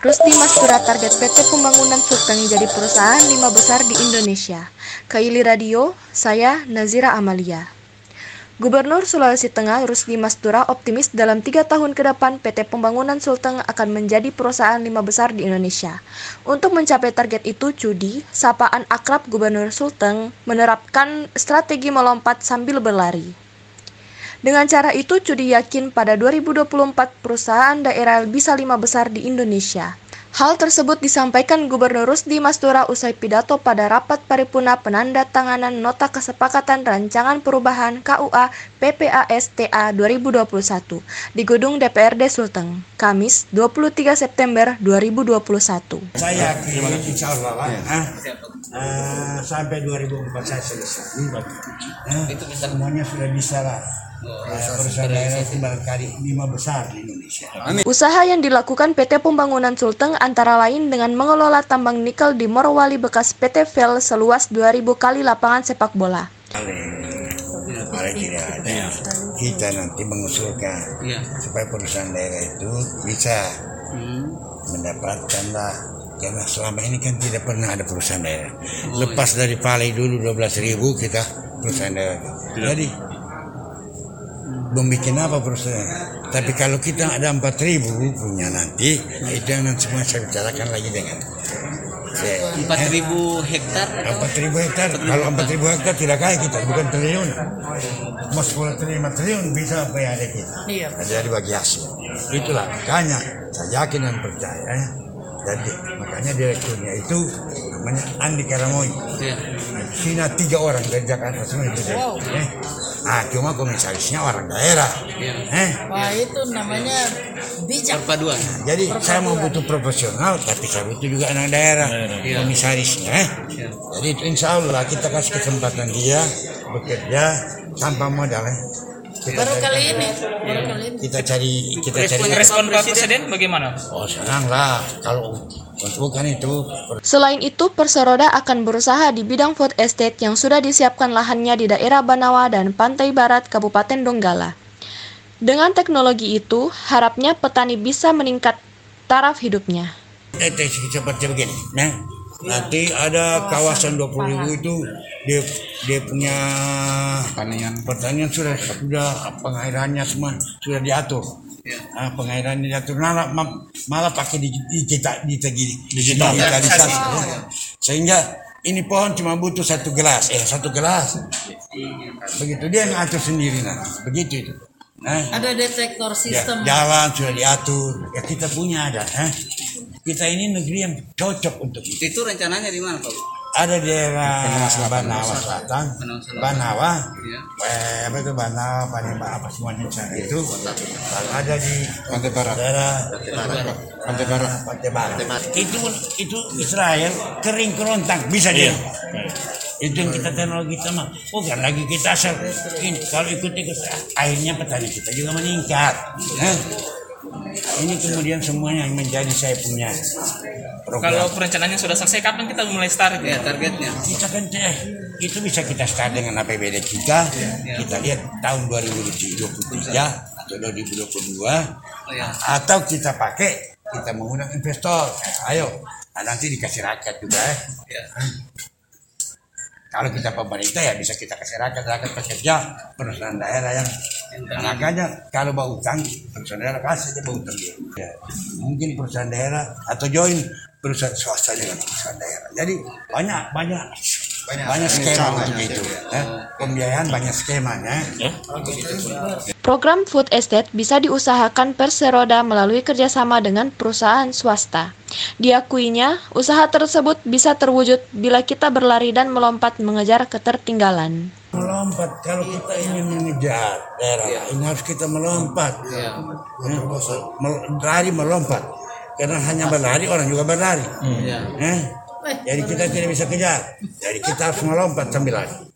Rusdi Mastura target PT Pembangunan Sulteng jadi perusahaan lima besar di Indonesia. Kaili Radio, saya Nazira Amalia. Gubernur Sulawesi Tengah Rusdi Mastura optimis dalam tiga tahun ke depan PT Pembangunan Sulteng akan menjadi perusahaan lima besar di Indonesia. Untuk mencapai target itu, Cudi, sapaan akrab Gubernur Sulteng, menerapkan strategi melompat sambil berlari. Dengan cara itu, Cudi yakin pada 2024 perusahaan daerah bisa lima besar di Indonesia. Hal tersebut disampaikan Gubernur Rusdi Mastura usai pidato pada rapat paripurna penanda tanganan Nota Kesepakatan Rancangan Perubahan KUA PPASTA 2021 di Gedung DPRD Sulteng, Kamis 23 September 2021. Saya yakin insya Allah lah, ah, ah, sampai 2004 saya selesai. Ah, semuanya sudah bisa lah. Ah, perusahaan daerah itu barangkali lima besar di Indonesia. Usaha yang dilakukan PT Pembangunan Sulteng antara lain dengan mengelola tambang nikel di Morowali bekas PT Vel seluas 2000 kali lapangan sepak bola. Mari tidak ada. Kita nanti mengusulkan supaya perusahaan daerah itu bisa mendapatkanlah karena selama ini kan tidak pernah ada perusahaan daerah. Lepas dari Palai dulu 12 ribu kita perusahaan daerah. Jadi membuat apa perusahaan? Tapi kalau kita ada 4 ribu punya nanti, itu yang nanti semua saya bicarakan lagi dengan saya. Empat ribu hektar Empat ribu hektar, kalau empat ribu hektar tidak kaya kita, bukan triliun. Mau sepuluh triliun, triliun bisa apa yang ada kita. Iya. Jadi bagi hasil. Itulah makanya saya yakin dan percaya. ya. Jadi makanya direkturnya itu namanya Andi Karamoy. Iya. Sina tiga orang dari Jakarta semua itu. Eh. Ah, cuma komisarisnya orang daerah. Iya. Eh. Wah itu namanya bijak. perpaduan Jadi saya mau butuh profesional, tapi saya butuh juga anak daerah, Iya. komisarisnya. eh. Iya. Jadi itu insya Allah kita kasih kesempatan dia bekerja tanpa modal. Eh. Kita Baru cari- kali ini, baru kali ini. kita cari kita cari. Respon Pak Presiden bagaimana? Oh senang lah kalau untuk kan itu Selain itu, Perseroda akan berusaha di bidang food estate yang sudah disiapkan lahannya di daerah Banawa dan Pantai Barat Kabupaten Donggala. Dengan teknologi itu, harapnya petani bisa meningkat taraf hidupnya. eh, seperti begini. Nah, nanti ada kawasan 20 ribu itu dia dia punya pertanian pertanian sudah sudah pengairannya semua sudah diatur. Ah, pengairannya diatur malah ma- malah pakai digi- digital digital digitalisasi. Sehingga ini pohon cuma butuh satu gelas, eh satu gelas. Begitu dia ngatur sendiri nah, begitu itu. Nah, Ada detektor Ya, sistem. jalan sudah diatur. Ya kita punya ada. eh. Kita ini negeri yang cocok untuk itu. itu rencananya di mana Pak Ada di daerah Banawa Selatan, Banawa Iya. eh, apa itu Banawa, Palembang, apa semuanya sana itu. Ada di Pantai Barat, daerah Pantai Barat, Pantai Barat. Itu itu Israel kering kerontang bisa dia. Itu yang kita teknologi sama. Bukan lagi kita asal ini, kalau ikut ikut akhirnya petani kita juga meningkat. Ini kemudian semuanya yang menjadi saya punya program. Kalau perencanaannya sudah selesai, kapan kita mulai start? ya targetnya kita kan eh, itu bisa kita start dengan APBD kita kita lihat tahun 2023 atau 2022 Oh, ya. atau kita pakai kita mengundang investor ayo nah, nanti dikasih rakyat juga eh. ya. kalau kita pemerintah ya bisa kita kasih rakyat rakyat pekerja perusahaan daerah yang makanya kalau mau utang perusahaan daerah kasih aja mau utang dia ya. mungkin perusahaan daerah atau join perusahaan swasta dengan perusahaan daerah jadi banyak banyak banyak, skema untuk itu eh. pembiayaan banyak skemanya. Program food estate bisa diusahakan Perseroda melalui kerjasama dengan perusahaan swasta. Diakuinya, usaha tersebut bisa terwujud bila kita berlari dan melompat mengejar ketertinggalan. melompat kalau kita ingin mengejar daerah ini harus kita melompat ya. Eh, mel- lari melompat karena hanya berlari orang juga berlari. Ya. Eh, jadi kita tidak bisa kejar. Jadi kita harus melompat sambil lari